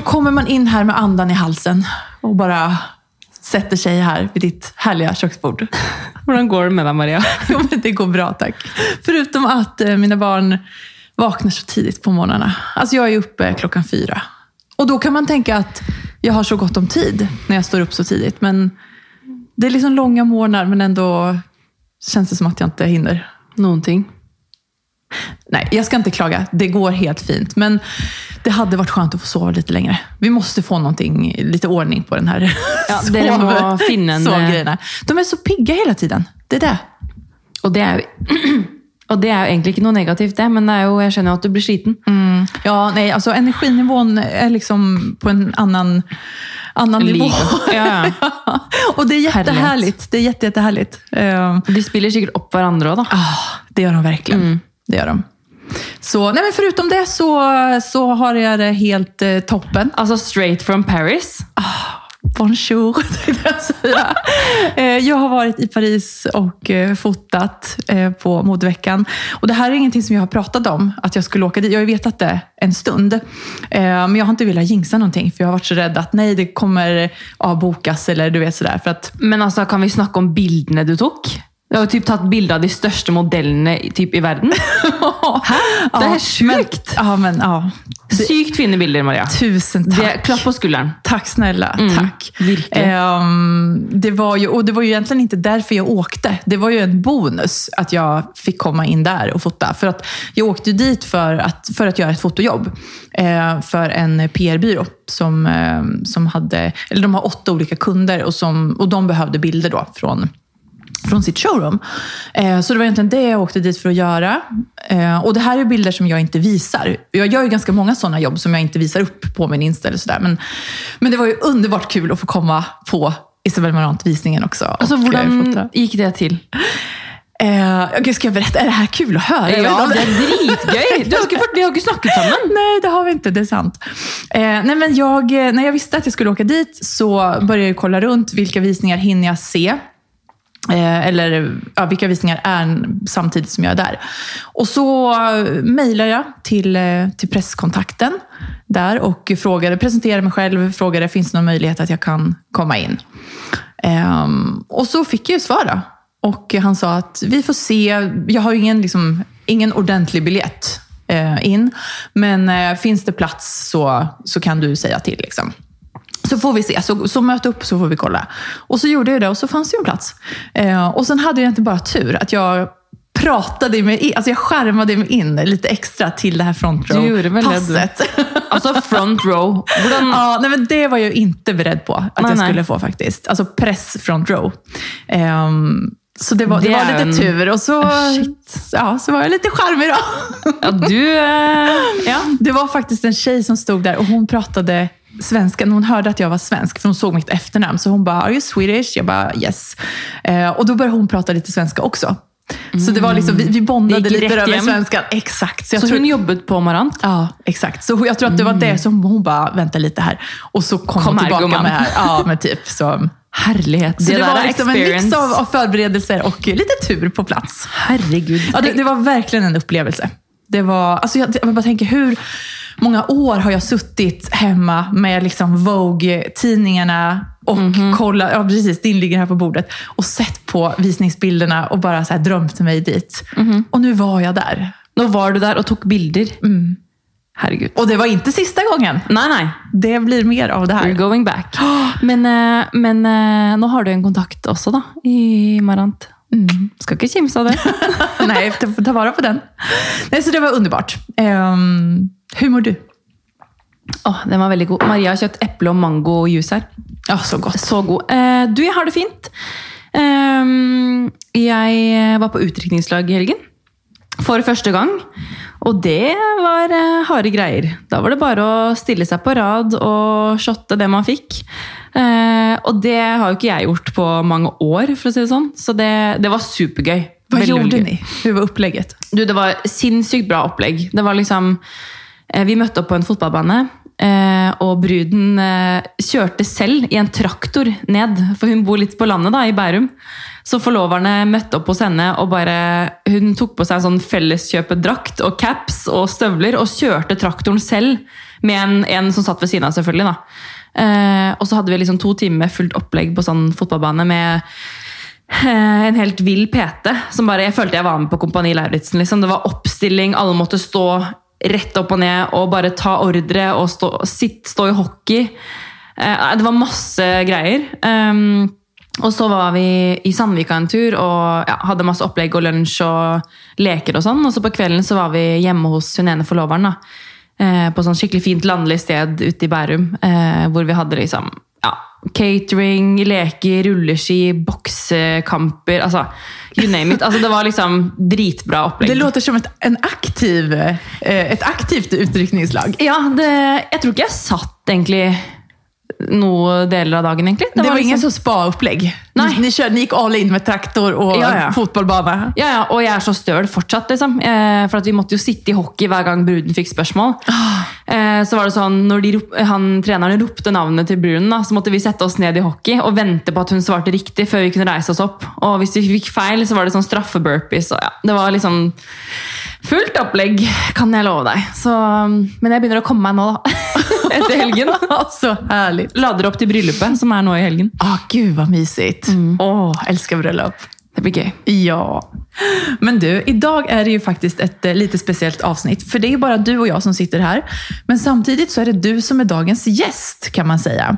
Så kommer man in her med andan i halsen og bare setter seg her ved ditt herlige kjøkkenbord. Hvordan går det med deg, Maria? Jo, men det går bra takk. Foruten at mine barn våkner så tidlig på morgnarna. Altså, jeg er oppe klockan fyra. Og da kan man tenke at jeg har så godt om tid når jeg står opp så tidlig, Men det er liksom lange morgener, men ändå kjennes det som at jeg ikke hinner. Noen ting. Nei, jeg skal ikke klage. Det går helt fint. Men det hade varit skönt att få sova lite längre. Vi måste få någonting, lite ordning på den här Ja, sovgrejerna. De är så pigga hela tiden. Det är det. Og det er jo og det er jo egentlig ikke noe negativt, det, men det er jo, jeg skjønner jo at du blir sliten. Mm. Ja, nei, altså energinivån er liksom på en annen, annen nivå. Ja, ja. Og det er kjempeherlig. Det er jätte, jättehärligt. Uh, De spiller sikkert opp hverandre òg, da. ah, det gjør de verkligen. Det gjør de. Så, nej, men förutom det så, så har jag det helt eh, toppen. Altså straight from Paris. Bonjour, tänkte jag säga. Eh, Jag har varit i Paris och eh, fotat eh, på modeveckan. Och det här är ingenting som jag har pratat om, att jag skulle åka dit. Jag har ju vetat det en stund. Eh, Men jag har inte velat jinxa någonting, för jag har varit så rädd att nej, det kommer avbokas eller du vet sådär. För att, Men altså, kan vi snakke om bildene du tok? Du har jo typ tatt bilde av de største modellene typ, i verden. Hæ? Det er sjukt! ja, men ja. Sykt fine bilder, Maria. Tusen takk. Det, tack. klapp på skulderen. Takk, snälla, Mm, takk. verkligen. Ehm, det, var ju, och det var ju egentligen inte därför jag åkte. Det var ju en bonus att jag fick komma in där och fota. För att jag åkte dit för att, för att göra ett fotojobb. eh, för en PR-byrå som, eh, som hade, eller de har åtta olika kunder och, som, och de behövde bilder då från från sitt showroom. Eh, så det var egentligen det jag åkte dit för att göra. Eh, och det här är bilder som jag inte visar. Jag gör ju ganska många sådana jobb som jag inte visar upp på min Insta eller sådär. Men, men det var ju underbart kul att få komma på Isabel Marant-visningen också. Alltså, fota. gikk det til? Eh, okay, ska jag berätta? Är det här kul att höra? Ja, det er dritgøy! Du har ikke, de har ikke snakket sammen. Nej, det har vi inte. Det är sant. Eh, nej, men jag, eh, när jag visste att jag skulle åka dit så började jag kolla runt. Vilka visningar hinner jag se? Eh, eller ja, vilka visningar är samtidigt som jag är där. Och så eh, mejlar jag till, eh, till presskontakten där och frågade, presenterade mig själv, frågade finns det någon möjlighet att jag kan komma in. Ehm, och så fick jag ju svar då. Och han sa att vi får se, jag har ingen, liksom, ingen ordentlig biljett eh, in, men eh, finns det plats så, så kan du säga till. Liksom. Så får vi se, så, så möt upp så får vi kolla. Och så gjorde jag det och så fanns det ju en plats. Eh, och sen hade jag inte bara tur att jag pratade mig in, alltså jag skärmade mig in lite extra till det här front Du gjorde väl det, du? passet. Altså front row. Hvordan Ja, nej, men det var jag inte beredd på att Nej, jag nej. skulle få faktiskt. Alltså press front row. Um, så det var, det Det var lite en- tur och så, Shit. ja, så var jag lite charmig då. Ja, du eh, Ja. Det var faktiskt en tjej som stod där och hon pratade svenska. Hon hörde att jag var svensk, för hon såg mitt efternamn. Så hon bara, are you Swedish? Jag bara, yes. Eh, och då började hon prata lite svenska också. Så det var liksom, vi, vi bondade Det lite över svenskan. Exakt. Så jag Så tror, hun jobbet på Marant? Ja, exakt. Så jag tror att det var det som hon bara, vänta lite här. Och så kom, Kom hon tillbaka här, med här. Ja, men typ. Så, Herlighet. så det, var liksom en mix av, av förberedelser och lite tur på plats. Herregud. Ja, det, det var verkligen en upplevelse. Det var, alltså jag, jag bara tänker, hur många år har jag suttit hemma med liksom Vogue-tidningarna och kollat, ja precis, din ligger här på bordet, och sett på visningsbilderna och bara så här drömt mig dit. Och nu var jag där. Nå var du der og tok bilder. Mm. Herregud. Och det var inte sista gången. Nei, nei. Det blir mer av det You're We're going back. Men, eh, men eh, nå har du en kontakt også, da, i Marant. Mm. Skal ikke kimse av det. Nei, ta, vara på den. Nei, så det var underbart. Um, hur mår du? Åh, den var veldig god. Maria har kjøpt eple- og mangojuice her. Ja, så godt. Så god. Eh, du, jeg har det fint. Ehm, jeg var på utdrikningslag i helgen. For første gang. Og det var eh, harde greier. Da var det bare å stille seg på rad og shotte det man fikk. Eh, og det har jo ikke jeg gjort på mange år, for å si det sånn. Så det, det var supergøy. Hva gjorde ni? Hur var opplegget? Du, det var sinnssykt bra opplegg. Det var liksom eh, Vi møtte opp på en fotballbane, eh, og bruden kjørte selv i en traktor ned. For hun bor litt på landet, da, i Bærum. Så forloverne møtte opp hos henne, og bare Hun tok på seg sånn felleskjøpedrakt og caps og støvler og kjørte traktoren selv Med en, en som satt ved siden av, selvfølgelig. da. Eh, og så hadde vi liksom to timer med fullt opplegg på sånn fotballbane med eh, en helt vill PT. som bare, Jeg følte jeg var med på Kompani Lauritzen. Liksom. Det var oppstilling, alle måtte stå rett opp og ned og bare ta ordre og stå, sitt, stå i hockey. Eh, det var masse greier. Um, og så var vi i Sandvika en tur og ja, hadde masse opplegg og lunsj og leker og sånn. Og så på kvelden så var vi hjemme hos hun ene forloveren. da. Eh, på sånn skikkelig fint landlig sted ute i Bærum. Eh, hvor vi hadde liksom ja, catering, leker, rulleski, boksekamper. altså You name it. Altså, det var liksom dritbra opplegg. Det låter som et, en aktiv, eh, et aktivt utrykningslag. Ja, det, jeg tror ikke jeg satt egentlig noe deler av dagen, egentlig. Det, det var, var ingen liksom... sånn spa-opplegg? Ni, ni gikk all in med traktor og ja, ja. fotballbane? Ja, ja, og jeg er så støl fortsatt, liksom. Eh, for vi måtte jo sitte i hockey hver gang bruden fikk spørsmål. Oh. Eh, så var det sånn, Når de, han, treneren ropte navnet til bruden, da, så måtte vi sette oss ned i hockey og vente på at hun svarte riktig før vi kunne reise oss opp. Og hvis vi fikk feil, så var det sånn straffeburpees. Så ja, det var liksom fullt opplegg, kan jeg love deg. Så, men jeg begynner å komme meg nå, da. Etter helgen. så herlig. Lader opp til bryllupet, som er nå i helgen. Å, ah, gud, hva mysigt. Mm. Åh, elsker bröllop. Det blir gøy. Ja. Men du, idag är det ju faktiskt ett eh, lite speciellt avsnitt. För det är bara du och jag som sitter här. Men samtidigt så är det du som är dagens gäst kan man säga.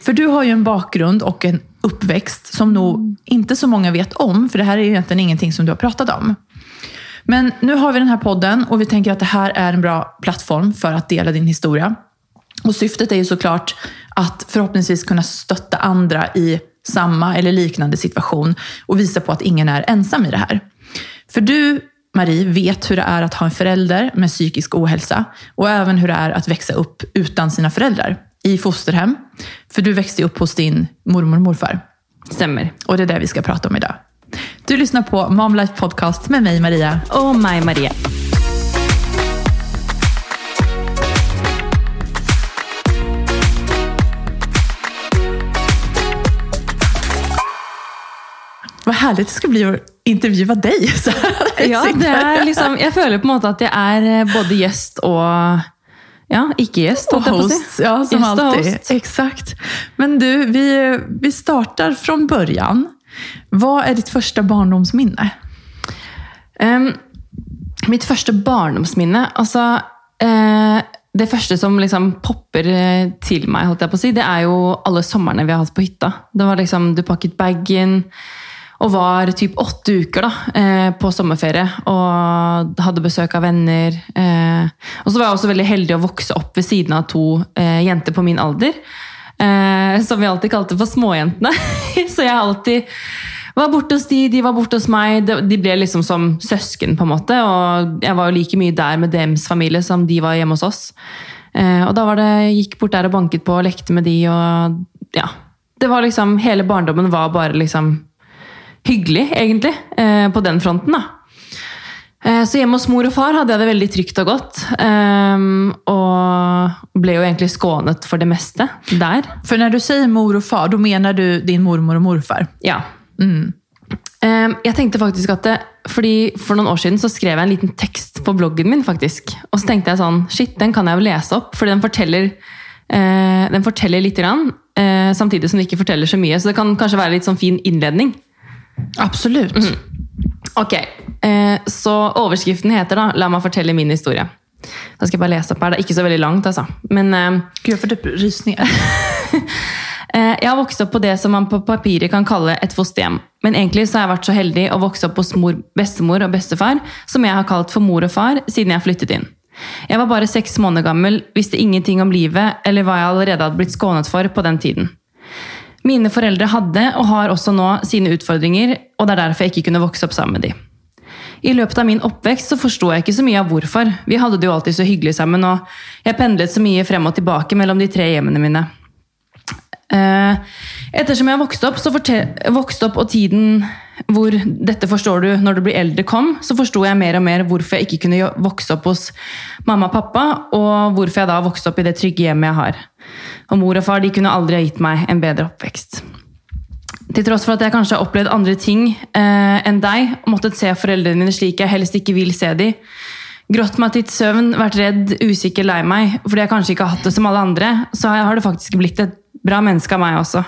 För du har ju en bakgrund och en uppväxt som nog inte så många vet om. För det här är ju egentligen ingenting som du har pratat om. Men nu har vi den här podden och vi tänker att det här är en bra plattform för att dela din historia. Och syftet är ju såklart att förhoppningsvis kunna stötta andra i samma eller liknande situation och visa på att ingen är ensam i det här. För du, Marie, vet hur det är att ha en förälder med psykisk ohälsa och även hur det är att växa upp utan sina föräldrar i fosterhem. För du växte upp hos din mormor och morfar. Stämmer. Och det är det vi ska prata om idag. Du lyssnar på Mom Life Podcast med mig, Maria. Och mig, Maria. Vad härligt det ska bli att intervjue dig. Så ja, det er liksom, jeg føler på en måte at jeg er eh, både gjest og ja, ikke gjest. Og host, ja, som gjest alltid. Exakt. Men du, vi, vi starter fra början. Hva er ditt første barndomsminne? Um, mitt første barndomsminne altså, uh, Det første som liksom popper eh, til meg, holdt jeg på å si, det er jo alle somrene vi har hatt på hytta. Det var liksom, Du pakket bagen og var typ åtte uker da, eh, på sommerferie og hadde besøk av venner. Eh, og så var jeg også veldig heldig å vokse opp ved siden av to eh, jenter på min alder. Som vi alltid kalte for småjentene. så jeg alltid var borte hos de, de var borte hos meg. De ble liksom som søsken, på en måte. Og jeg var jo like mye der med dems familie som de var hjemme hos oss. Og da var det, gikk bort der og banket på og lekte med de, og ja. Det var liksom, Hele barndommen var bare liksom hyggelig, egentlig, eh, på den fronten. da. Eh, så hjemme hos mor og far hadde jeg det veldig trygt og godt. Um, og ble jo egentlig skånet for det meste der. For når du sier mor og far, da mener du din mormor og morfar? Ja. Mm. Um, jeg tenkte faktisk at det, fordi For noen år siden så skrev jeg en liten tekst på bloggen min. faktisk. Og så tenkte jeg sånn Shit, den kan jeg jo lese opp, for den forteller, uh, den forteller litt. Samtidig som den ikke forteller så mye. Så det kan kanskje være litt sånn fin innledning. Absolutt. Mm. Ok, eh, Så overskriften heter da 'La meg fortelle min historie'. Da skal jeg bare lese opp her. Det er ikke så veldig langt, altså. Men eh, Gud, for rysninger. eh, jeg har vokst opp på det som man på papiret kan kalle et fosterhjem. Men egentlig så har jeg vært så heldig å vokse opp hos mor, bestemor og bestefar, som jeg har kalt for mor og far siden jeg flyttet inn. Jeg var bare seks måneder gammel, visste ingenting om livet eller hva jeg allerede hadde blitt skånet for på den tiden. Mine foreldre hadde, og har også nå, sine utfordringer, og det er derfor jeg ikke kunne vokse opp sammen med dem. I løpet av min oppvekst så forsto jeg ikke så mye av hvorfor. Vi hadde det jo alltid så hyggelig sammen, og jeg pendlet så mye frem og tilbake mellom de tre hjemmene mine. Eh, ettersom jeg vokste opp, vokste opp og tiden hvor dette forstår du når du blir eldre kom, så forsto jeg mer og mer hvorfor jeg ikke kunne vokse opp hos mamma og pappa, og hvorfor jeg da vokste opp i det trygge hjemmet jeg har. Og mor og far de kunne aldri ha gitt meg en bedre oppvekst. Til tross for at jeg kanskje har opplevd andre ting eh, enn deg, og måttet se foreldrene mine slik jeg helst ikke vil se dem, grått meg til søvn, vært redd, usikker, lei meg, fordi jeg kanskje ikke har hatt det som alle andre, så har det faktisk blitt et bra menneske av meg også.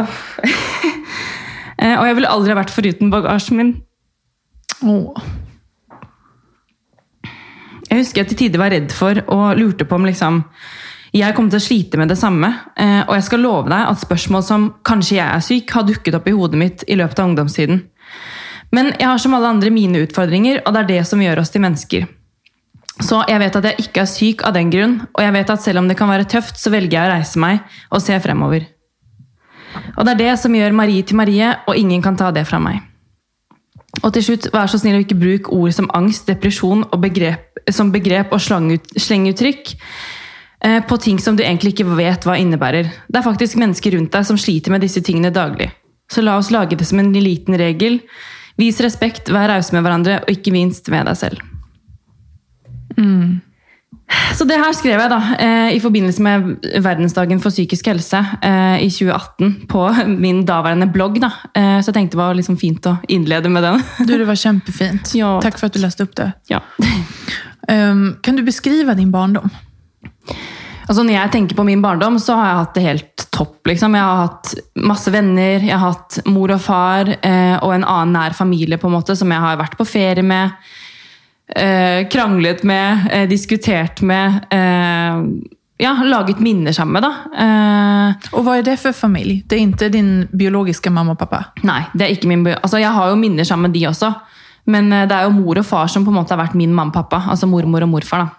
Åh. Eh, og jeg ville aldri ha vært foruten bagasjen min. Åh. Jeg husker jeg til tider var redd for og lurte på om liksom, jeg kom til å slite med det samme. Eh, og jeg skal love deg at spørsmål som 'kanskje jeg er syk' har dukket opp i hodet mitt i løpet av ungdomstiden. Men jeg har som alle andre mine utfordringer, og det er det som gjør oss til mennesker. Så jeg vet at jeg ikke er syk av den grunn, og jeg vet at selv om det kan være tøft, så velger jeg å reise meg og se fremover. Og det er det som gjør Marie til Marie, og ingen kan ta det fra meg. Og til slutt, vær så snill å ikke bruke ord som angst, depresjon begrep, som begrep og slengeuttrykk eh, på ting som du egentlig ikke vet hva innebærer. Det er faktisk mennesker rundt deg som sliter med disse tingene daglig. Så la oss lage det som en liten regel. Vis respekt, vær rause med hverandre, og ikke minst med deg selv. Så det her skrev jeg da, eh, i forbindelse med verdensdagen for psykisk helse eh, i 2018 på min daværende blogg. Da. Eh, så jeg tenkte det var liksom fint å innlede med den. Du, det var kjempefint. Ja. Takk for at du leste opp det. Ja. Um, kan du beskrive din barndom? Altså Når jeg tenker på min barndom, så har jeg hatt det helt topp. liksom. Jeg har hatt masse venner, jeg har hatt mor og far og en annen nær familie på en måte, som jeg har vært på ferie med. Eh, kranglet med, eh, diskutert med. Eh, ja, laget minner sammen med. da. Eh, Og hva er det for familie? Det er ikke din biologiske mamma og pappa? Nei, det er ikke min Altså, jeg har jo minner sammen med de også. Men det er jo mor og far som på en måte har vært min mamma og pappa. Altså mormor og morfar. da.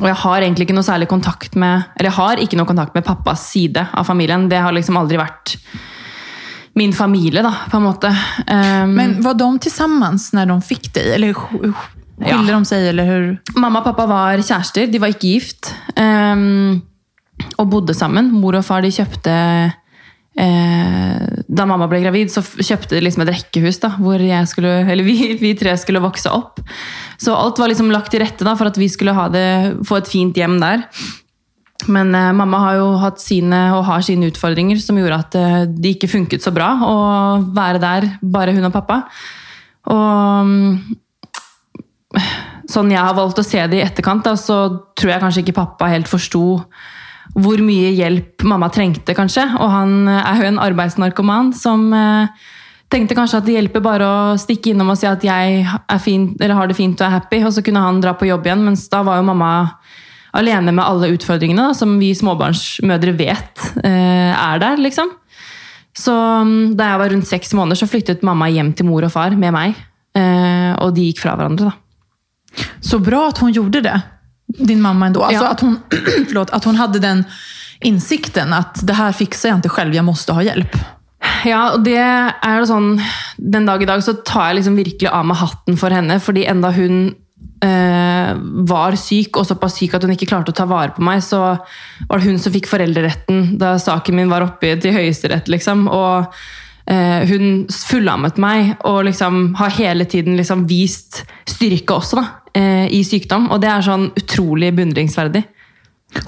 Og jeg har egentlig ikke noe særlig kontakt med Eller jeg har ikke noe kontakt med pappas side av familien. Det har liksom aldri vært min familie, da, på en måte. Um, Men var de sammen når de fikk deg? Eller sk- skilde de seg, Eller hur? Mamma og pappa var kjærester, de var ikke gift. Um, og bodde sammen. Mor og far de kjøpte eh, Da mamma ble gravid, så kjøpte de liksom et rekkehus da, hvor skulle, eller vi, vi tre skulle vokse opp. Så alt var liksom lagt til rette da, for at vi skulle ha det, få et fint hjem der. Men eh, mamma har jo hatt sine og har sine utfordringer som gjorde at eh, det ikke funket så bra å være der, bare hun og pappa. Og sånn jeg har valgt å se det i etterkant, da, så tror jeg kanskje ikke pappa helt forsto hvor mye hjelp mamma trengte, kanskje. Og han er jo en arbeidsnarkoman som eh, tenkte kanskje at det hjelper bare å stikke innom og si at jeg fin, har det fint og er happy, og så kunne han dra på jobb igjen. Mens da var jo mamma alene med alle utfordringene da, som vi småbarnsmødre vet eh, er der, liksom. Så mm, da jeg var rundt seks måneder, så flyttet mamma hjem til mor og far med meg. Eh, og de gikk fra hverandre, da. Så bra att hon gjorde det, din mamma ändå. Alltså Ja. att, hon, förlåt, att hon hade den innsikten at det her fikser jeg ikke selv, jeg måtte ha hjelp. Ja, og det er jo sånn Den dag i dag så tar jeg liksom virkelig av meg hatten for henne, fordi enda hun eh, var syk, og såpass syk at hun ikke klarte å ta vare på meg, så var det hun som fikk foreldreretten da saken min var oppe til Høyesterett, liksom. Og eh, hun fullammet meg, og liksom har hele tiden liksom vist styrke også, da, eh, i sykdom. Og det er sånn utrolig beundringsverdig.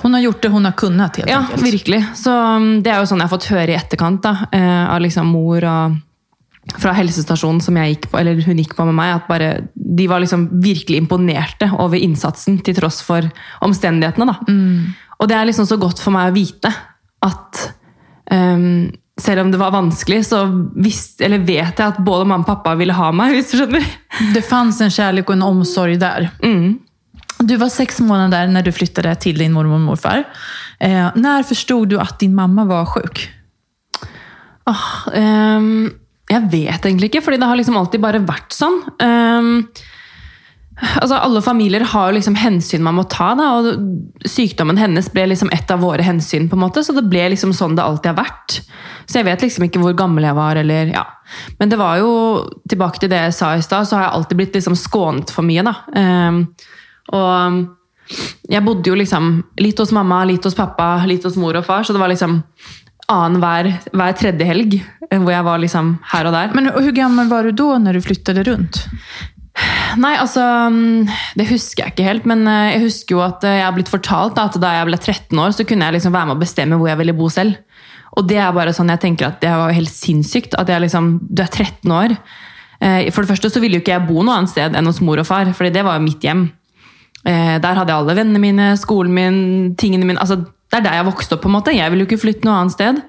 Hun har gjort det hun har kunnet. helt Ja, enkelt. virkelig. Så um, Det er jo sånn jeg har fått høre i etterkant da, eh, av liksom mor og fra helsestasjonen som jeg gikk på, eller hun gikk på med meg, at bare, de var liksom virkelig imponerte over innsatsen til tross for omstendighetene. Da. Og det er liksom så godt for meg å vite at um, selv om det var vanskelig, så visst, eller vet jeg at både mamma og pappa ville ha meg. hvis du skjønner. Det fanns en kjærlighet og en omsorg där. Du var seks måneder når du flyttet til din mormor og morfar. Eh, når forsto du at din mamma var sjuk? Oh, um, jeg vet egentlig ikke, fordi det har liksom alltid bare vært sånn. Um, altså Alle familier har liksom hensyn man må ta, da, og sykdommen hennes ble liksom et av våre hensyn. på en måte, Så det ble liksom sånn det alltid har vært. Så jeg vet liksom ikke hvor gammel jeg var. eller ja. Men det var jo, tilbake til det jeg sa i stad, så har jeg alltid blitt liksom skånet for mye. da. Um, og jeg bodde jo liksom litt hos mamma, litt hos pappa, litt hos mor og far, så det var liksom annen hver, tredje helg, eh, hvor jeg var liksom her og der. Men Hvor gammel var du da når du flyttade rundt? Nei, altså mm, Det husker jeg ikke helt, men eh, jeg husker jo at eh, jeg har blitt fortalt da, at da jeg ble 13 år, så kunne jeg liksom være med å bestemme hvor jeg ville bo selv. Og det er bare sånn jeg tenker at det var helt sinnssykt. At jeg liksom, du er 13 år, Eh, For det første så ville jo ikke jeg bo noe annet sted enn hos mor og far, fordi det var jo mitt hjem. Eh, Der hadde jeg alle vennene mine, skolen min, tingene mine. altså Det er der jeg vokste opp. på en måte. Jeg ville jo ikke flytte noe annet sted.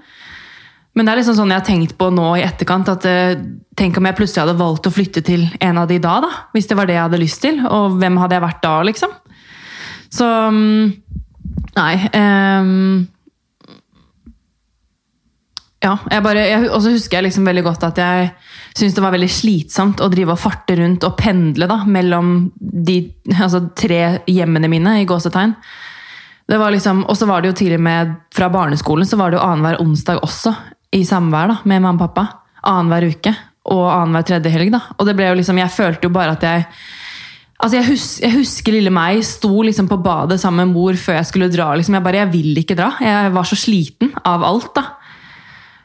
Men det er liksom sånn jeg har tenkt på nå i etterkant, at eh, tenk om jeg plutselig hadde valgt å flytte til en av de da, da. Hvis det var det jeg hadde lyst til. Og hvem hadde jeg vært da, liksom? Så mm, Nei. ehm, ja, jeg bare, jeg, og så husker jeg liksom veldig godt at jeg syntes det var veldig slitsomt å drive og farte rundt og pendle da, mellom de altså, tre hjemmene mine i gåsetegn. Det var liksom, og så var det jo til og med fra barneskolen så var det jo annenhver onsdag også i samvær da, med mamma og pappa. Annenhver uke og annenhver tredje helg. da. Og det ble jo liksom, jeg følte jo bare at jeg Altså jeg, hus, jeg husker lille meg sto liksom på badet sammen med mor før jeg skulle dra. Liksom. Jeg bare, jeg vil ikke dra. Jeg var så sliten av alt. da.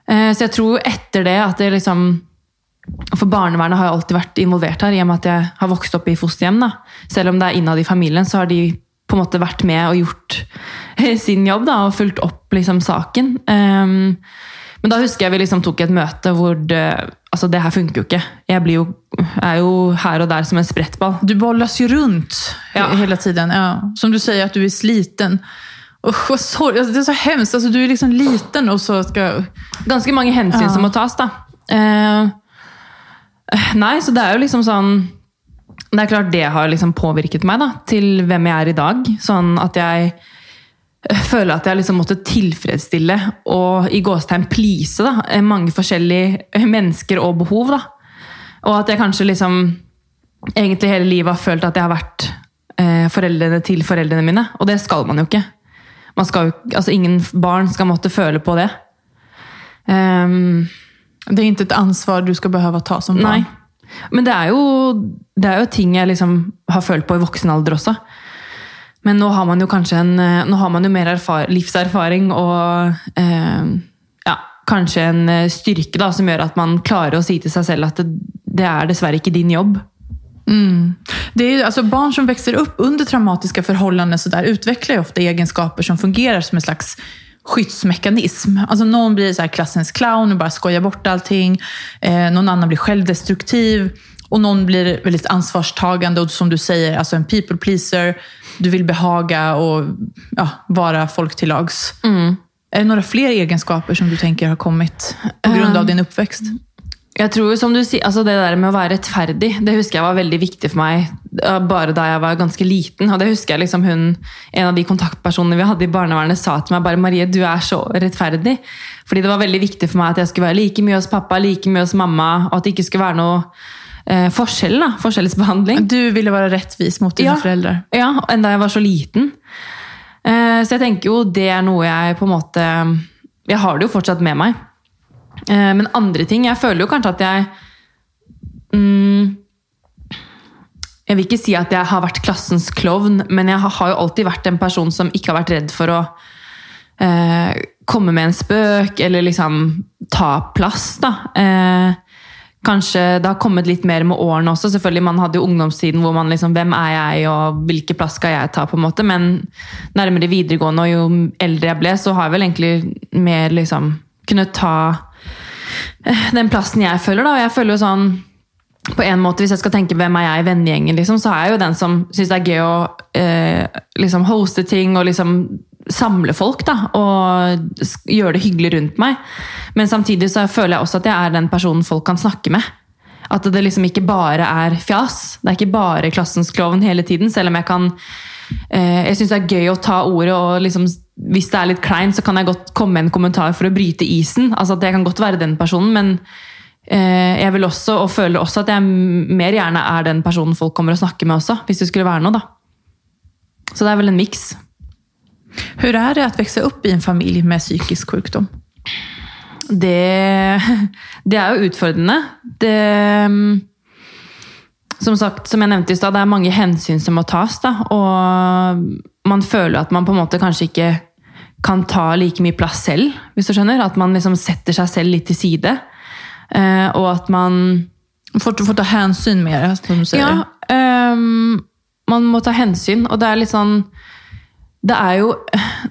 Eh, Så jeg tror etter det at det liksom For barnevernet har jo alltid vært involvert her, i og med at jeg har vokst opp i fosterhjem. da. Selv om det er innad i familien, så har de på en måte vært med og gjort sin jobb da, og fulgt opp liksom saken. Um, men da husker jeg vi liksom tok et møte hvor det, altså det her funker jo ikke. Jeg blir jo, er jo her og der som en sprettball. Du bolles jo rundt Ja. hele tiden. Ja. Som du sier, at du er sliten. Usch, vad sorg. Det är så hemskt. Alltså, du är liksom liten och så ska... Ganske mange hensyn Ja. som må tas, da. Eh, nei, så det er jo liksom sånn Det er klart det har liksom påvirket meg da, til hvem jeg er i dag. Sånn at jeg eh, føler at jeg liksom måtte tilfredsstille og i gåstegn please da, eh, mange forskjellige mennesker og behov. da. Og at jeg kanskje liksom egentlig hele livet har følt at jeg har vært eh, foreldrene til foreldrene mine. Og det skal man jo ikke. Man skal altså Ingen barn skal måtte føle på det. Um, Det er ikke et ansvar du skal behøve å ta som barn. nei. Men det er, jo, det er jo ting jeg liksom har følt på i voksen alder også. Men nå har man jo kanskje en, eh, nå har man jo mer erfar livserfaring og eh, ja, kanskje en eh, styrke da, som gjør at man klarer å si til seg selv at det, det er dessverre ikke din jobb. Det är alltså, barn som växer upp under traumatiska förhållanden så där, utvecklar ofta egenskaper som fungerar som en slags skyddsmekanism. Alltså någon blir så här klassens clown och bara skojar bort allting. Eh, någon annan blir självdestruktiv. Och någon blir väldigt ansvarstagande och som du säger, alltså en people pleaser. Du vill behaga och ja, vara folk till lags. Är det några fler egenskaper som du tänker har kommit på grund av din uppväxt? Jeg tror som du sier, altså Det der med å være rettferdig det husker jeg var veldig viktig for meg eh, bare da jeg var ganske liten. og det husker jeg liksom hun, En av de kontaktpersonene vi hadde i barnevernet sa til meg bare Marie, du er så rettferdig. Fordi det var veldig viktig for meg at jeg skulle være like mye hos pappa, like mye hos mamma, og at det ikke skulle være noe eh, forskjell. da, Forskjellsbehandling. Du ville være rettvis mot dine Ja. foreldre? Ja, enda jeg var så liten. Eh, Så jeg tenker jo det er noe jeg på en måte Jeg har det jo fortsatt med meg. Eh, Men andre ting Jeg føler jo kanskje at jeg mm, Jeg vil ikke si at jeg har vært klassens klovn, men jeg har jo alltid vært en person som ikke har vært redd for å eh, komme med en spøk, eller liksom ta plass, da. Eh, kanskje det har kommet litt mer med årene også. Selvfølgelig, Man hadde jo ungdomstiden hvor man liksom Hvem er jeg, og hvilken plass skal jeg ta? på en måte, Men nærmere videregående, og jo eldre jeg ble, så har jeg vel egentlig mer liksom kunnet ta den plassen jeg føler. da, og jeg føler jo sånn på en måte, Hvis jeg skal tenke hvem er jeg i vennegjengen, liksom, så er jeg jo den som syns det er gøy å eh, liksom hoste ting og liksom samle folk. da, Og gjøre det hyggelig rundt meg. Men samtidig så føler jeg også at jeg er den personen folk kan snakke med. At det liksom ikke bare er fjas. Det er ikke bare klassens klovn hele tiden. Selv om jeg kan eh, Jeg syns det er gøy å ta ordet, og liksom, hvis det er litt kleint, så kan jeg godt komme med en kommentar for å bryte isen. Altså at Jeg kan godt være den personen, men eh, jeg vil også, og føler også at jeg mer gjerne er den personen folk kommer og snakker med også, hvis det skulle være noe, da. Så det er vel en miks. Hvordan er det å vokse opp i en familie med psykisk sykdom? Det, det er jo utfordrende. Det Som sagt, som jeg nevnte i stad, det er mange hensyn som må tas. Da, og man føler at man på en måte kanskje ikke kan ta like mye plass selv, hvis du skjønner. At man liksom setter seg selv litt til side. Eh, og at man Får, får ta hensyn mer, som du säger. Ja, ehm, man må ta hensyn, og det er litt sånn det er jo,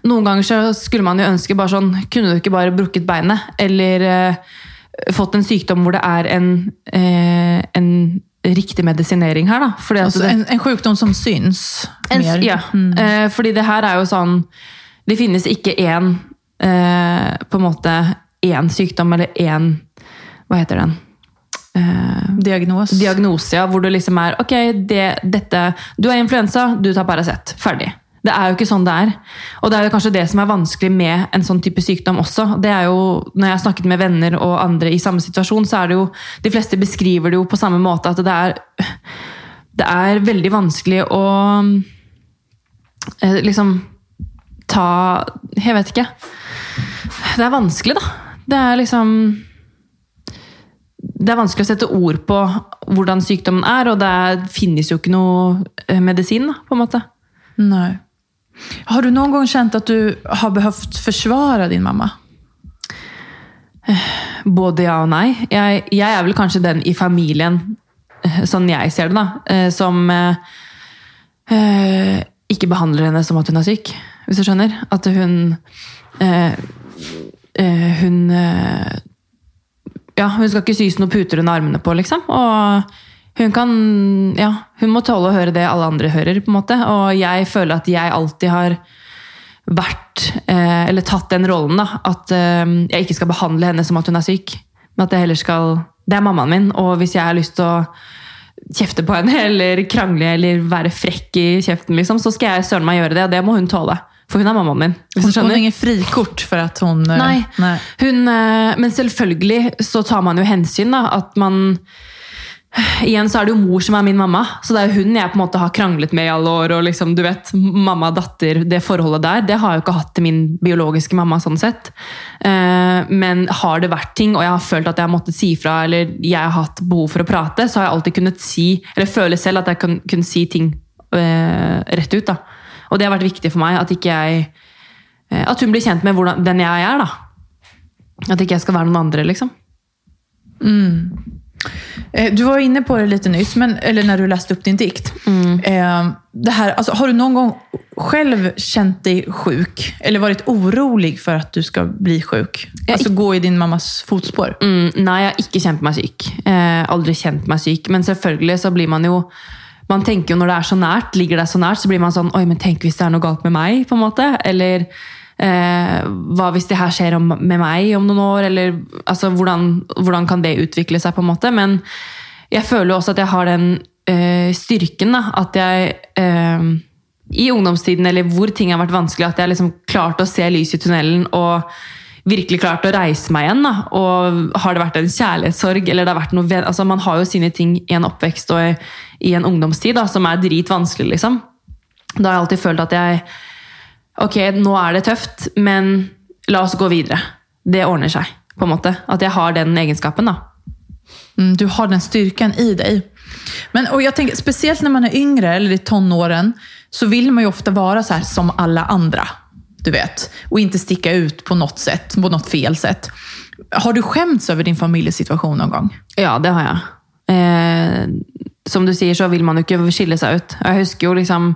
Noen ganger så skulle man jo ønske bare sånn Kunne du ikke bare brukket beinet? Eller eh, fått en sykdom hvor det er en, eh, en riktig medisinering her. Da. Altså det, en, en sjukdom som syns en, mer. ja, eh, fordi det her er jo sånn Det finnes ikke én eh, på en måte én sykdom eller én Hva heter den? Eh, Diagnos. Diagnosia, hvor du liksom er Ok, det, dette Du har influensa, du tar Paracet. Ferdig. Det er jo ikke sånn det er. Og det er jo kanskje det som er vanskelig med en sånn type sykdom også. Det er jo, Når jeg har snakket med venner og andre i samme situasjon, så er det jo De fleste beskriver det jo på samme måte at det er Det er veldig vanskelig å eh, liksom ta Jeg vet ikke. Det er vanskelig, da. Det er liksom det er vanskelig å sette ord på hvordan sykdommen er, og det finnes jo ikke noe eh, medisin, på en måte. Nei. Har du noen gang kjent at du har behøvd forsvare din mamma? Både ja og nei. Jeg, jeg er vel kanskje den i familien, eh, sånn jeg ser det, da, eh, som eh, eh, ikke behandler henne som at hun er syk, hvis du skjønner. At hun eh, Hun eh, Ja, hun skal ikke sys noen puter under armene på, liksom. Og hun kan Ja, hun må tåle å høre det alle andre hører, på en måte. Og jeg føler at jeg alltid har vært eh, Eller tatt den rollen, da. At eh, jeg ikke skal behandle henne som at hun er syk. Men at jeg heller skal Det er mammaen min, og hvis jeg har lyst til å kjefte på henne eller krangle eller være frekk i kjeften, liksom, så skal jeg søren meg gjøre det, og det må hun tåle. For hun er mammaen min. Hun, hun har ingen frikort for at hun eh, Nei. nei. Hun, eh, men selvfølgelig så tar man jo hensyn, da. At man Igjen så er det jo mor som er min mamma, så det er jo hun jeg på en måte har kranglet med i alle år. og liksom, du vet, Mamma datter, det forholdet der, det har jeg jo ikke hatt til min biologiske mamma. sånn sett. Eh, Men har det vært ting, og jeg har følt at jeg har måttet si fra, eller jeg har hatt behov for å prate, så har jeg alltid kunnet si, eller føle selv at jeg kan kunne si ting eh, rett ut. da. Og det har vært viktig for meg at ikke jeg eh, At hun blir kjent med hvordan, den jeg er, da. At ikke jeg skal være noen andre, liksom. Eh, Du var inne på det lite nyss, men, eller när du läste upp din dikt. Mm. det här, alltså, har du någon gång själv känt dig sjuk? Eller varit orolig for at du skal bli sjuk? Altså gå i din mammas fotspår? Mm, nei, jeg har ikke kjent meg syk. Eh, aldri kjent meg syk. Men selvfølgelig så blir man jo Man tenker jo når det er så nært, ligger det så nært, så blir man sånn Oi, men tenk hvis det er noe galt med meg, på en måte. Eller eh, hva hvis det her skjer om, med meg om noen år? Eller altså, hvordan, hvordan kan det utvikle seg, på en måte? Men jeg føler jo også at jeg har den eh, styrken, da. At jeg eh, i ungdomstiden, eller hvor ting har vært vanskelig, at jeg liksom klarte å se lys i tunnelen og virkelig klart å reise meg igjen. Da. Og har det vært en kjærlighetssorg, eller det har vært noe altså Man har jo sine ting i en oppvekst og i, en ungdomstid da, som er dritvanskelig, liksom. Da har jeg alltid følt at jeg Ok, nå er det tøft, men la oss gå videre. Det ordner seg, på en måte. At jeg har den egenskapen, da. Mm, du har den styrkan i deg. Men, og jeg tenker, speciellt når man er yngre eller i tonåren så vil man jo ofte være så her som alle andre. Du vet. og ikke stikke ut på noe sett, på noe fel sett. Har du skämts over din familiesituasjon noen gang? Ja, det har jeg. Eh, som du sier, så vil man jo ikke skille seg ut. Jeg husker jo liksom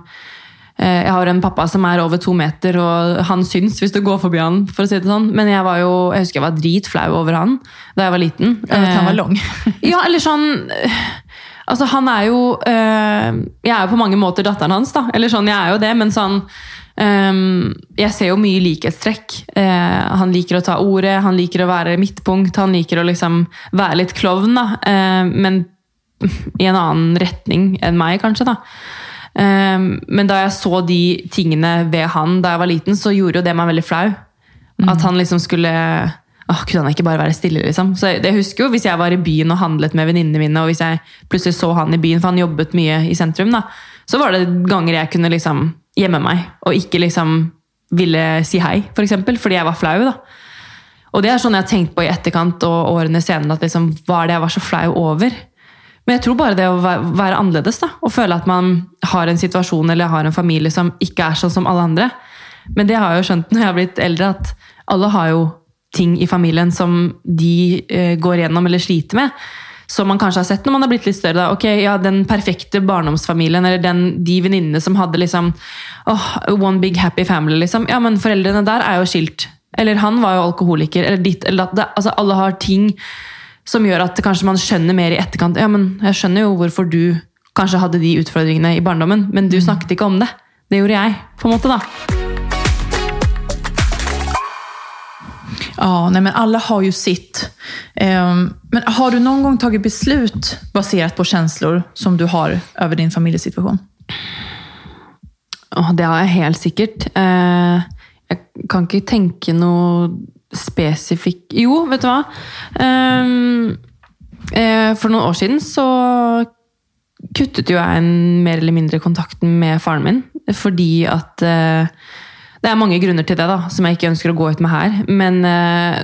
Jeg har en pappa som er over to meter, og han syns hvis du går forbi han. for å si det sånn. Men jeg var jo, jeg husker jeg var dritflau over han da jeg var liten. Ja, han var lang? ja, eller sånn eh, Altså, han er jo eh, Jeg er jo på mange måter datteren hans, da. Eller sånn, jeg er jo det, men sånn Jeg ser jo mye likhetstrekk. Eh, han liker å ta ordet, han liker å være midtpunkt, han liker å liksom være litt klovn, da. Eh, men i en annen retning enn meg, kanskje, da. Eh, men da jeg så de tingene ved han da jeg var liten, så gjorde jo det meg veldig flau. At han liksom skulle Åh, Kunne han ikke bare være stille, liksom? Så jeg, jeg husker jo Hvis jeg var i byen og handlet med venninnene mine, og hvis jeg plutselig så han i byen, for han jobbet mye i sentrum, da, så var det ganger jeg kunne liksom gjemme meg og ikke liksom ville si hei, for eksempel, fordi jeg var flau. da. Og det er sånn jeg har tenkt på i etterkant og årene senere, at liksom, hva er det jeg var så flau over? Men jeg tror bare det å være annerledes, da, og føle at man har en situasjon eller har en familie som ikke er sånn som alle andre. Men det har jeg jo skjønt når jeg har blitt eldre, at alle har jo ting i familien som de eh, går gjennom eller sliter med. Som man kanskje har sett når man har blitt litt større. Da. Ok, ja, Den perfekte barndomsfamilien, eller den, de venninnene som hadde liksom åh, one big happy family. liksom. Ja, men foreldrene der er jo skilt. Eller han var jo alkoholiker. Eller ditt, eller at det, altså alle har ting som gjør at kanskje man skjønner mer i etterkant. Ja, men jeg skjønner jo hvorfor du kanskje hadde de utfordringene i barndommen, men du snakket ikke om det. Det gjorde jeg, på en måte, da. Ja, nei, men alle har jo sitt. Um, men har du noen gang tatt beslut basert på følelser som du har over din familiesituasjon? Oh, det har jeg helt sikkert. Uh, jeg kan ikke tenke noe spesifikk Jo, vet du hva? Um, eh, for noen år siden så kuttet jo jeg en mer eller mindre kontakten med faren min. Fordi at eh, Det er mange grunner til det, da, som jeg ikke ønsker å gå ut med her. Men eh,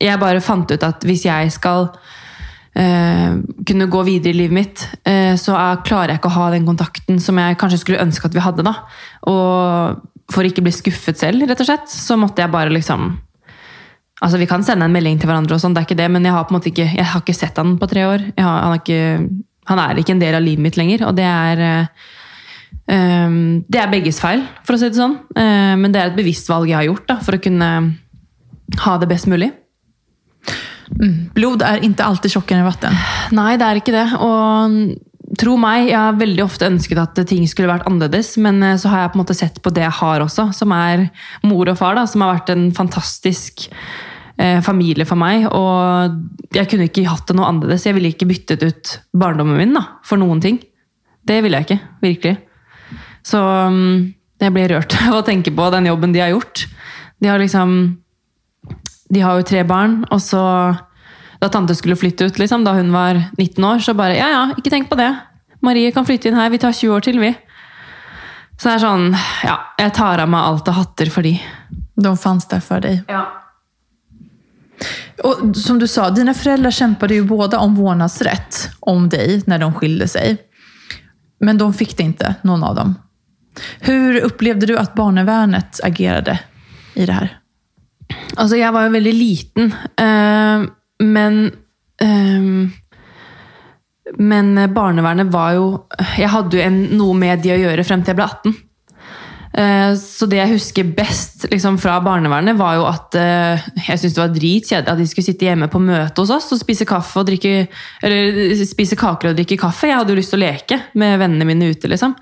jeg bare fant ut at hvis jeg skal eh, kunne gå videre i livet mitt, eh, så er, klarer jeg ikke å ha den kontakten som jeg kanskje skulle ønske at vi hadde. da. Og for ikke bli skuffet selv, rett og slett, så måtte jeg bare liksom Altså, Vi kan sende en melding til hverandre, og sånn, det er ikke det, men jeg har på en måte ikke, jeg har ikke sett han på tre år. Har, han, er ikke, han er ikke en del av livet mitt lenger, og det er um, Det er begges feil, for å si det sånn. Uh, men det er et bevisst valg jeg har gjort da, for å kunne ha det best mulig. Blod er ikke alltid tjukkere enn vatten. Nei, det er ikke det. Og tro meg, jeg har veldig ofte ønsket at ting skulle vært annerledes, men eh, så har jeg på en måte sett på det jeg har også, som er mor og far, da, som har vært en fantastisk familie for meg. Og jeg kunne ikke hatt det noe annerledes. Jeg ville ikke byttet ut barndommen min da, for noen ting. Det ville jeg ikke, virkelig. Så mm, jeg ble rørt av å tenke på den jobben de har gjort. De har liksom de har jo tre barn, og så da tante skulle flytte ut, liksom, da hun var 19 år, så bare ja, ja, ikke tenk på det. Marie kan flytte inn her, vi tar 20 år til, vi. Så det er sånn, ja, jeg tar av meg alt av hatter for de. De fanns der for deg. Ja. Och som du sa, dina föräldrar kämpade ju båda om vårdnadsrätt om dig när de skilde sig. Men de fick det inte, någon av dem. Hur upplevde du att barnevärnet agerade i det här? Altså, jeg var jo veldig liten, eh, men eh, Men barnevernet var jo Jeg hadde jo en, noe med de å gjøre frem til jeg ble 18. Eh, så det jeg husker best liksom, fra barnevernet, var jo at eh, jeg syntes det var dritkjedelig at de skulle sitte hjemme på møte hos oss og spise kaffe og drikke Eller spise kaker og drikke kaffe. Jeg hadde jo lyst til å leke med vennene mine ute, liksom.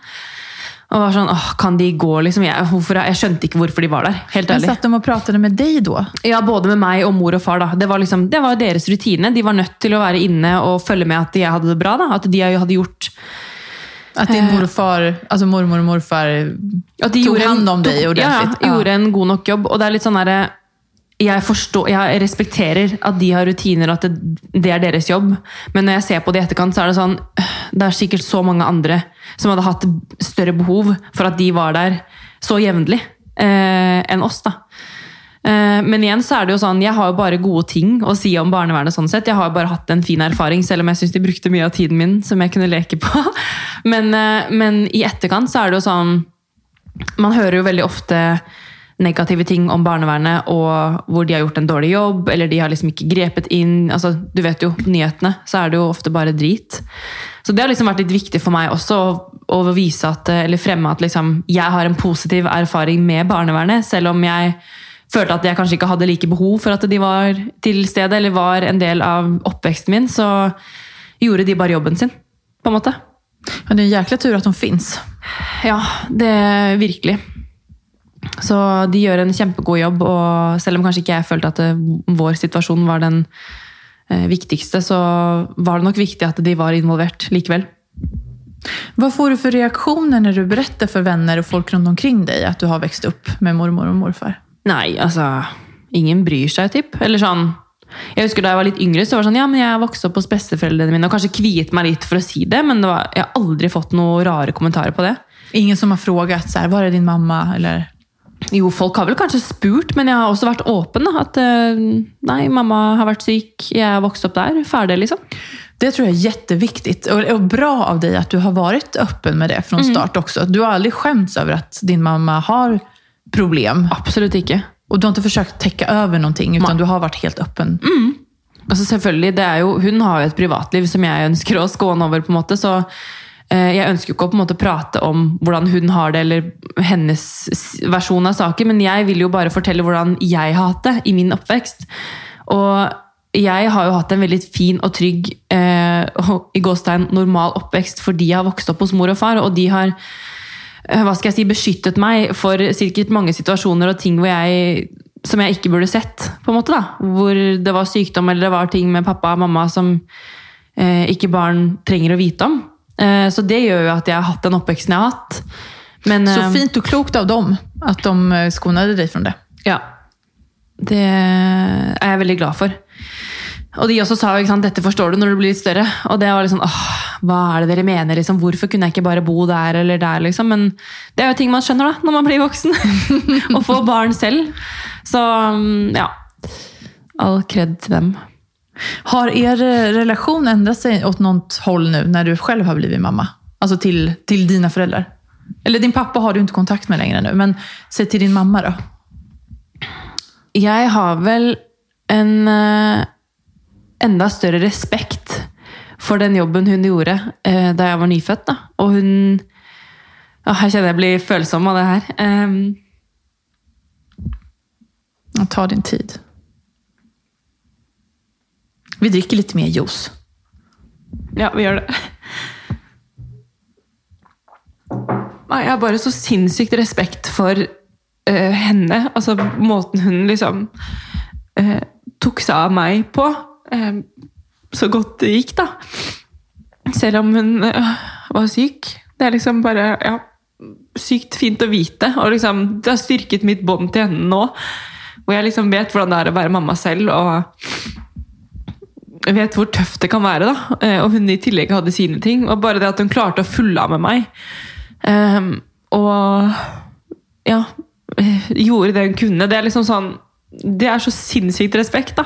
Og var sånn, åh, kan de gå, liksom? Jeg, hvorfor, jeg skjønte ikke hvorfor de var der. helt ærlig. Men satt de og pratet med deg da? Ja, både med meg og mor og far. da. Det var, liksom, det var deres rutine. De var nødt til å være inne og følge med at jeg hadde det bra. da. At de hadde gjort Att din mor og far, altså mormor og morfar, at de gjorde hand om deg ordentlig? Ja, gjorde en god nok jobb. Og det er litt sånn derre jeg, forstår, jeg respekterer at de har rutiner, at det, det er deres jobb. Men når jeg ser på det i etterkant, så er det sånn Det er sikkert så mange andre som hadde hatt større behov for at de var der så jevnlig eh, enn oss. da. Eh, Men igjen så er det jo sånn, jeg har jo bare gode ting å si om barnevernet. sånn sett. Jeg har jo bare hatt en fin erfaring, selv om jeg syns de brukte mye av tiden min som jeg kunne leke på. Men, eh, men i etterkant så er det jo sånn Man hører jo veldig ofte negative ting om barnevernet, og hvor de har gjort en dårlig jobb, eller de har liksom ikke grepet inn. altså Du vet jo, på nyhetene så er det jo ofte bare drit. Så det har liksom vært litt viktig for meg også å, vise at, eller fremme at liksom, jeg har en positiv erfaring med barnevernet, selv om jeg følte at jeg kanskje ikke hadde like behov for at de var til stede, eller var en del av oppveksten min, så gjorde de bare jobben sin, på en måte. Ja, det er en jækla tur at de fins. Ja, det er virkelig. Så de gjør en kjempegod jobb, og selv om kanskje ikke jeg følte at det, vår situasjon var den eh, viktigste, så var det nok viktig at de var involvert likevel. Hva får du for reaksjoner når du beretter for venner og folk rundt omkring deg at du har vokst opp med mormor og morfar? Nei, altså Ingen bryr seg, typ. Eller sånn Jeg husker Da jeg var litt yngre, så var det sånn Ja, men jeg vokste opp hos besteforeldrene mine, og kanskje kviet meg litt for å si det, men det var, jeg har aldri fått noen rare kommentarer på det. Ingen som har spurt så var det din mamma? Eller... Jo, folk har vel kanskje spurt, men jeg har også vært åpen. da, At eh, nei, mamma har vært syk, jeg har vokst opp der. Ferdig, liksom. Det tror jeg er kjempeviktig. och, och bra av deg at du har vært åpen med det fra start også. Du har aldri skjemt over at din mamma har problem. Absolutt ikke. Og du har ikke forsøkt å täcka over någonting, utan du har vært helt öppen. Altså selvfølgelig, det jo, Hun har jo et privatliv som jeg ønsker å skåne over, på en måte, så eh, Jeg ønsker jo ikke å på en måte prate om hvordan hun har det, eller hennes versjon av saken, men jeg vil jo bare fortelle hvordan jeg har hatt det i min oppvekst. Og jeg har jo hatt en veldig fin og trygg, eh, i Gåstein, normal oppvekst fordi jeg har vokst opp hos mor og far, og de har hva skal jeg si, beskyttet meg for sikkert mange situasjoner og ting hvor jeg, som jeg ikke burde sett. på en måte da. Hvor det var sykdom eller det var ting med pappa og mamma som eh, ikke barn trenger å vite om. Eh, så det gjør jo at jeg har hatt den oppveksten jeg har hatt. Men, Så eh, fint og klokt av dem at de skonet deg fra det. ja. Det er jeg veldig glad for. Og de også sa jo ikke sant, dette forstår du når du blir litt større. Og det var liksom, åh, hva er det dere mener? Liksom? Hvorfor kunne jeg ikke bare bo der eller der? Liksom? Men det er jo ting man skjønner da, når man blir voksen. og får barn selv. Så mm, ja. All kred til dem. Har er relasjon endret seg åt noe håll nå, når du selv har blivit mamma? Altså til, til dine foreldre? Eller din pappa har du ikke kontakt med lenger nå, men se til din mamma da. Jeg har vel en eh, enda større respekt for den jobben hun gjorde eh, da jeg var nyfødt. Da. Og hun å, Jeg kjenner jeg blir følsom av det her. Um, Ta din tid. Vi drikker litt mer juice. ja, vi gjør det. Nei, Jeg har bare så sinnssykt respekt for uh, henne. Altså måten hun liksom uh, tok seg av meg på. Eh, så godt det gikk, da. Selv om hun eh, var syk. Det er liksom bare ja, sykt fint å vite. Og liksom, det har styrket mitt bånd til henne nå. Hvor jeg liksom vet hvordan det er å være mamma selv. og vet hvor tøft det kan være. da. Eh, Og hun i tillegg hadde sine ting. Og bare det at hun klarte å fulle av med meg. Um, og ja Gjorde det hun kunne. Det er liksom sånn Det er så sinnssykt respekt, da.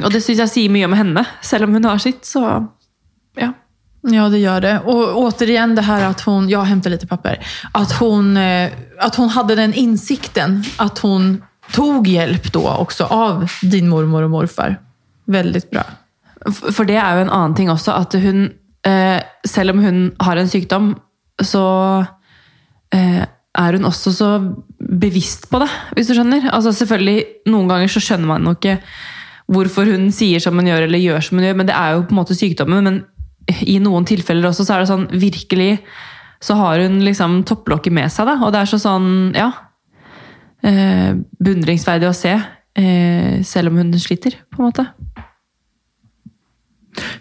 Og det syns jeg sier mye om henne. Selv om hun har sitt, så ja. Ja, det gjør det. Og återigen det her at hun Jeg henter litt papir. At hun, at hun hadde den innsikten. At hun tog hjelp da også av din mormor og morfar. Veldig bra. For det er jo en annen ting også, at hun eh, Selv om hun har en sykdom, så eh, er hun også så bevisst på det, hvis du skjønner. Altså selvfølgelig, Noen ganger så skjønner man jo ikke hvorfor hun sier som hun gjør, eller gjør som hun gjør, men det er jo på en måte sykdommen. Men i noen tilfeller også så er det sånn Virkelig så har hun liksom topplokket med seg, da. Og det er så sånn, ja eh, Beundringsverdig å se, eh, selv om hun sliter, på en måte.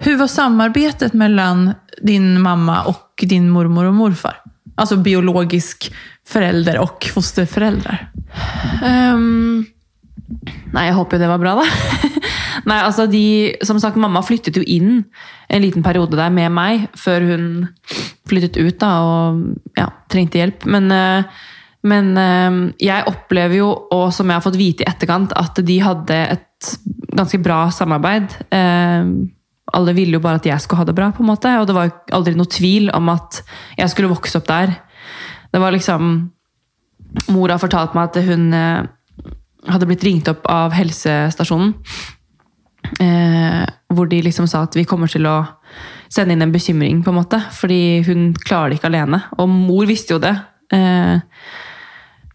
Hvordan var samarbetet mellom din mamma og din mormor og morfar? Altså biologisk forelder og fosterforeldre? Ehm, nei, jeg håper jo det var bra, da. nei, altså de, Som sagt, mamma flyttet jo inn en liten periode der med meg, før hun flyttet ut da, og ja, trengte hjelp. Men, eh, men eh, jeg opplever jo, og som jeg har fått vite i etterkant, at de hadde et ganske bra samarbeid. Eh, alle ville jo bare at jeg skulle ha det bra, på en måte, og det var aldri noe tvil om at jeg skulle vokse opp der. Det var liksom Mor har fortalt meg at hun hadde blitt ringt opp av helsestasjonen. Eh, hvor de liksom sa at vi kommer til å sende inn en bekymring, på en måte. Fordi hun klarer det ikke alene. Og mor visste jo det. Eh,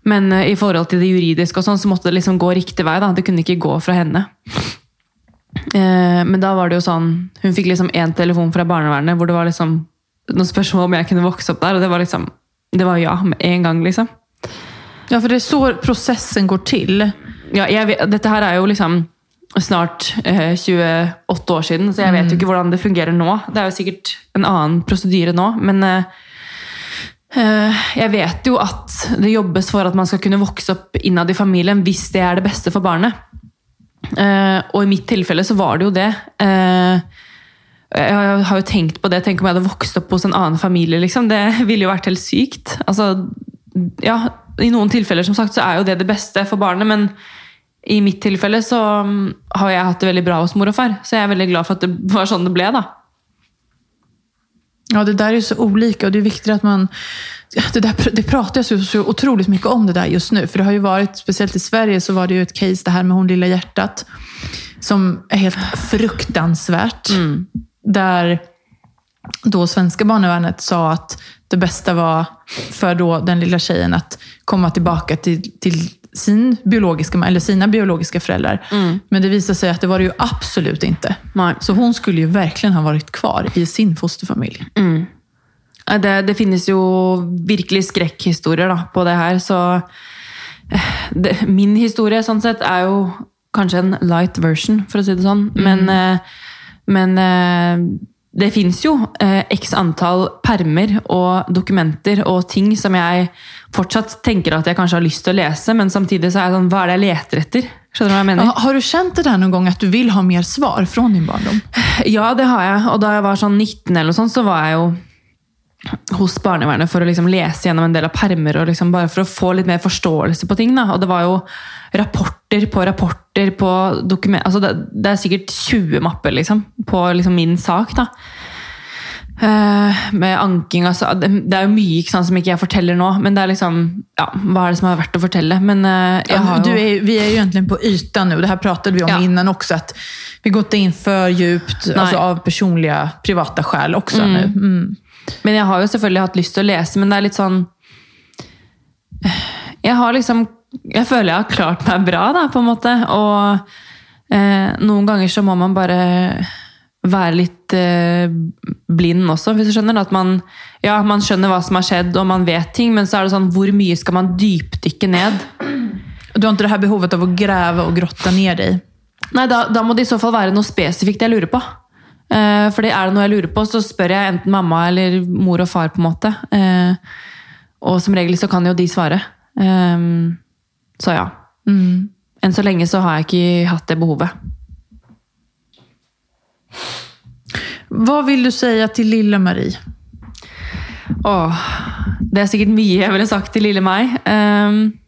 men eh, i forhold til det juridiske og sånn, så måtte det liksom gå riktig vei. da. Det kunne ikke gå fra henne. Eh, men da var det jo sånn Hun fikk liksom én telefon fra barnevernet hvor det var liksom noen spørsmål om jeg kunne vokse opp der, og det var liksom Det var ja med en gang, liksom. Ja, for det er så prosessen går til. Ja, jeg vet, dette her er jo liksom snart eh, 28 år siden, så jeg vet jo ikke hvordan det fungerer nå. Det er jo sikkert en annen prosedyre nå, men eh, eh, jeg vet jo at det jobbes for at man skal kunne vokse opp innad i familien hvis det er det beste for barnet. Eh, og i mitt tilfelle så var det jo det. Eh, jeg har jo tenkt på det, tenk om jeg hadde vokst opp hos en annen familie, liksom. Det ville jo vært helt sykt. Altså, ja, I noen tilfeller som sagt, så er jo det det beste for barnet, men i mitt tilfelle så mm, har jeg hatt det veldig bra hos mor og far. Så jeg er veldig glad for at det var sånn det ble. da. Ja, det där är så olika och det är viktigt att man... Det, där, det pratas ju så otroligt mycket om det där just nu. För det har ju varit, speciellt i Sverige, så var det ju ett case det här med hon lilla hjärtat. Som är helt fruktansvärt. Där då svenska barnevernet sa att det bästa var för då den lilla tjejen att komma tillbaka till, till sin biologiska, eller sina biologiska föräldrar. Men det visade sig att det var det ju absolut inte. Nei. Så hon skulle ju verkligen ha varit kvar i sin fosterfamilj. Mm. Det, det finnes jo virkelig skrekkhistorier da, på det her, så eh, det, Min historie sånn sett er jo kanskje en light version, for å si det sånn. Men, mm. men eh, det fins jo eh, x antall permer og dokumenter og ting som jeg fortsatt tenker at jeg kanskje har lyst til å lese, men samtidig så er jeg sånn Hva er det jeg leter etter? Skjønner du hva jeg mener? Ja, Har du kjent det der noen gang at du vil ha mer svar fra din barndom? Ja, det har jeg. Og da jeg var sånn 19 eller noe sånt, så var jeg jo hos barnevernet for å liksom lese gjennom en del av permer, og liksom bare for å få litt mer forståelse på ting. Da. Og det var jo rapporter på rapporter på dokument... Altså det, det er sikkert 20 mapper liksom, på liksom min sak. da. Uh, med anking altså, det, det er jo mye ikke sant, som ikke jeg forteller nå, men det er liksom Ja, hva er det som er verdt å fortelle? Men uh, jeg har jo är, vi er jo egentlig på yta nå. Det her pratet vi om Ja. innan også. At vi har gått inn for djupt altså, av personlige, private sjel også. Mm. nå. Mm. Men jeg har jo selvfølgelig hatt lyst til å lese, men det er litt sånn Jeg har liksom Jeg føler jeg har klart meg bra, da, på en måte. Og eh, noen ganger så må man bare være litt eh, blind også, hvis du skjønner. At man, ja, man skjønner hva som har skjedd, og man vet ting, men så er det sånn Hvor mye skal man dypdykke ned? Du har ikke det her behovet av å grave og grotte ned i? Nei, da, da må det i så fall være noe spesifikt jeg lurer på. Eh, fordi er det noe jeg lurer på, så spør jeg enten mamma eller mor og far. på en måte. Eh, og som regel så kan jo de svare. Eh, så ja. Enn så lenge så har jeg ikke hatt det behovet. Hva vil du si til lille Marie? Åh, det er sikkert mye jeg ville sagt til lille meg. Um,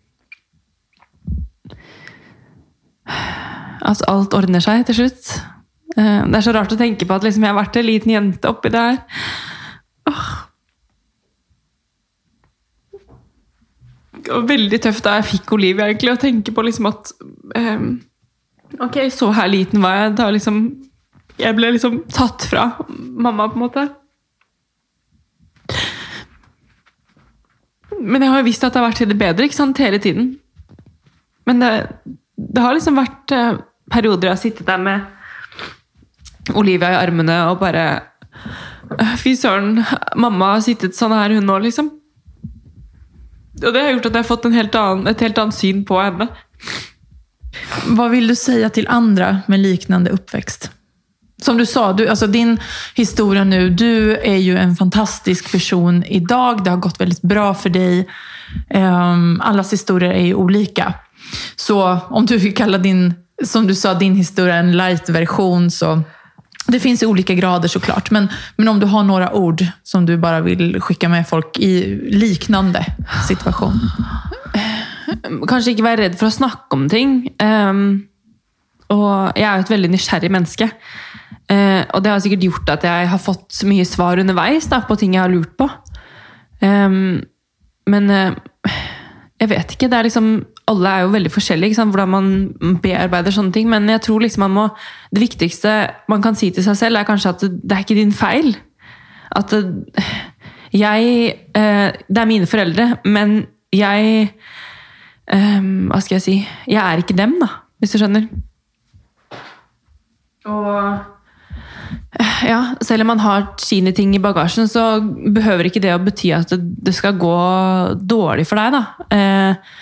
at alt ordner seg til slutt. Eh, det er så rart å tenke på at liksom jeg har vært en liten jente oppi der. Åh. Var veldig tøft da jeg fikk Olivia, egentlig, å tenke på liksom at um, Ok, så her liten var jeg. Da liksom Jeg ble liksom tatt fra mamma, på en måte. Men jeg har jo visst at det har vært til det bedre ikke sant, hele tiden. Men det, det har liksom vært eh, perioder jeg har sittet der med Olivia i armene og bare «Øh, Fy søren, mamma har sittet sånn her, hun nå, liksom. Og det har gjort at jeg har fått helt annen, et helt annet syn på henne. Hva vil du si til andre med liknende oppvekst? Som du sa, du, altså din historie nå du er jo en fantastisk person i dag. Det har gått veldig bra for deg. Um, allas historier er jo olika. Så om du vil kalle din, som du sa, din historie en light-version så det finns i olika grader såklart. Men, men om du har några ord som du bara vill skicka med folk i liknande situation. Kanskje ikke være redd for å snakke om ting. Um, og jeg er jo et veldig nysgjerrig menneske. Eh, og det har sikkert gjort at jeg har fått mye svar underveis da, på ting jeg har lurt på. Um, men uh, jeg vet ikke. det er liksom, Alle er jo veldig forskjellige hvordan man bearbeider sånne ting. Men jeg tror liksom man må, det viktigste man kan si til seg selv, er kanskje at det, det er ikke din feil. At det, jeg eh, Det er mine foreldre, men jeg Ehm, hva skal jeg si? Jeg er ikke dem, da, hvis du skjønner. Og eh, ja, selv om man har sine ting i bagasjen, så behøver ikke det å bety at det skal gå dårlig for deg, da. Eh,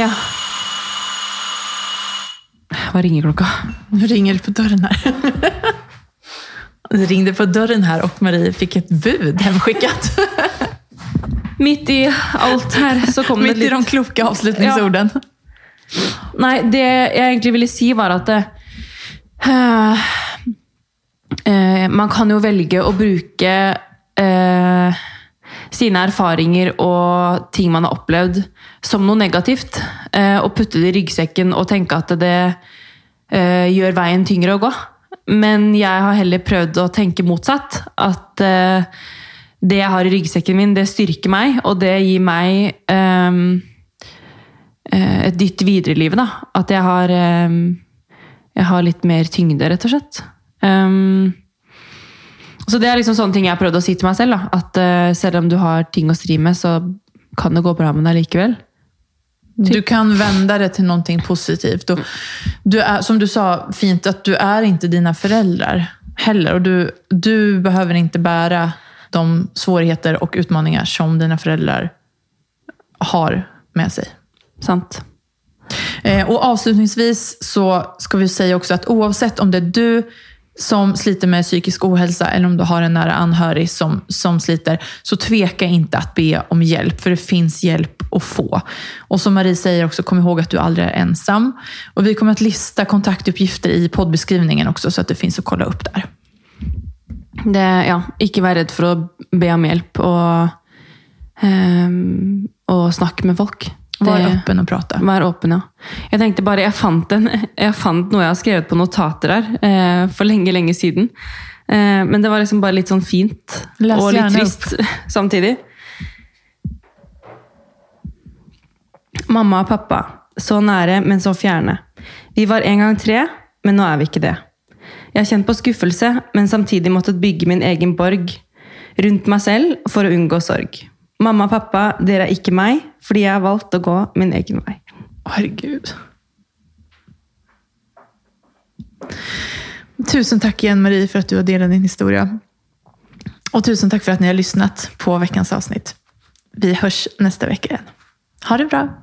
ja. Hva ringer klokka? Nå ringer det på døren her. Det ringde på døren her, og Marie fikk et bud hemskickat. Midt i alt her så kom det litt Midt i de de avslutningsordene. avslutningsorden. Nei, det jeg egentlig ville si, var at det, uh, uh, Man kan jo velge å bruke eh, sine erfaringer og ting man har opplevd, som noe negativt. eh, og putte det i ryggsekken og tenke at det eh, gjør veien tyngre å gå. Men jeg har heller prøvd å tenke motsatt. At eh, det jeg har i ryggsekken min, det styrker meg, og det gir meg et dytt videre i livet. Da. At jeg har, jeg har litt mer tyngde, rett og slett. Um, Så det er liksom sånne ting jeg har prøvd å si til meg selv. Da. At uh, selv om du har ting å stri med, så kan det gå bra med deg likevel. Du kan vende det til noe positivt. Och du er, som du sa fint, at du er ikke dina foreldre heller. Og du, du behøver ikke bære de svårigheter og utfordringer som dina foreldre har med seg. Sant. Eh, og avslutningsvis så skal vi si også at oavsett om det er du som sliter med psykisk ohälsa eller om du har en nära anhörig som, som sliter, så tveka inte att be om hjälp, för det finns hjälp att få. Och som Marie säger också, kom ihåg att du aldrig är ensam. Och vi kommer att lista kontaktuppgifter i poddbeskrivningen också, så att det finns att kolla upp där. Det, ja, ikke vær redd for å be om hjelp og, um, og snakke med folk. Var åpen og prate. Vær åpen, ja. Jeg tenkte bare, jeg fant, en, jeg fant noe jeg har skrevet på notater her eh, for lenge, lenge siden. Eh, men det var liksom bare litt sånn fint Les og litt trist trist samtidig. Mamma og pappa. Så nære, men så fjerne. Vi var en gang tre, men nå er vi ikke det. Jeg har kjent på skuffelse, men samtidig måttet bygge min egen borg rundt meg selv for å unngå sorg. Mamma og pappa, dere er ikke meg, fordi jeg har valgt å gå min egen vei. Herregud. Tusen takk igjen, Marie for at du har delt din historie. Og tusen takk for at ni har lyssnat på veckans avsnitt. Vi hörs nästa vecka igen. Ha det bra!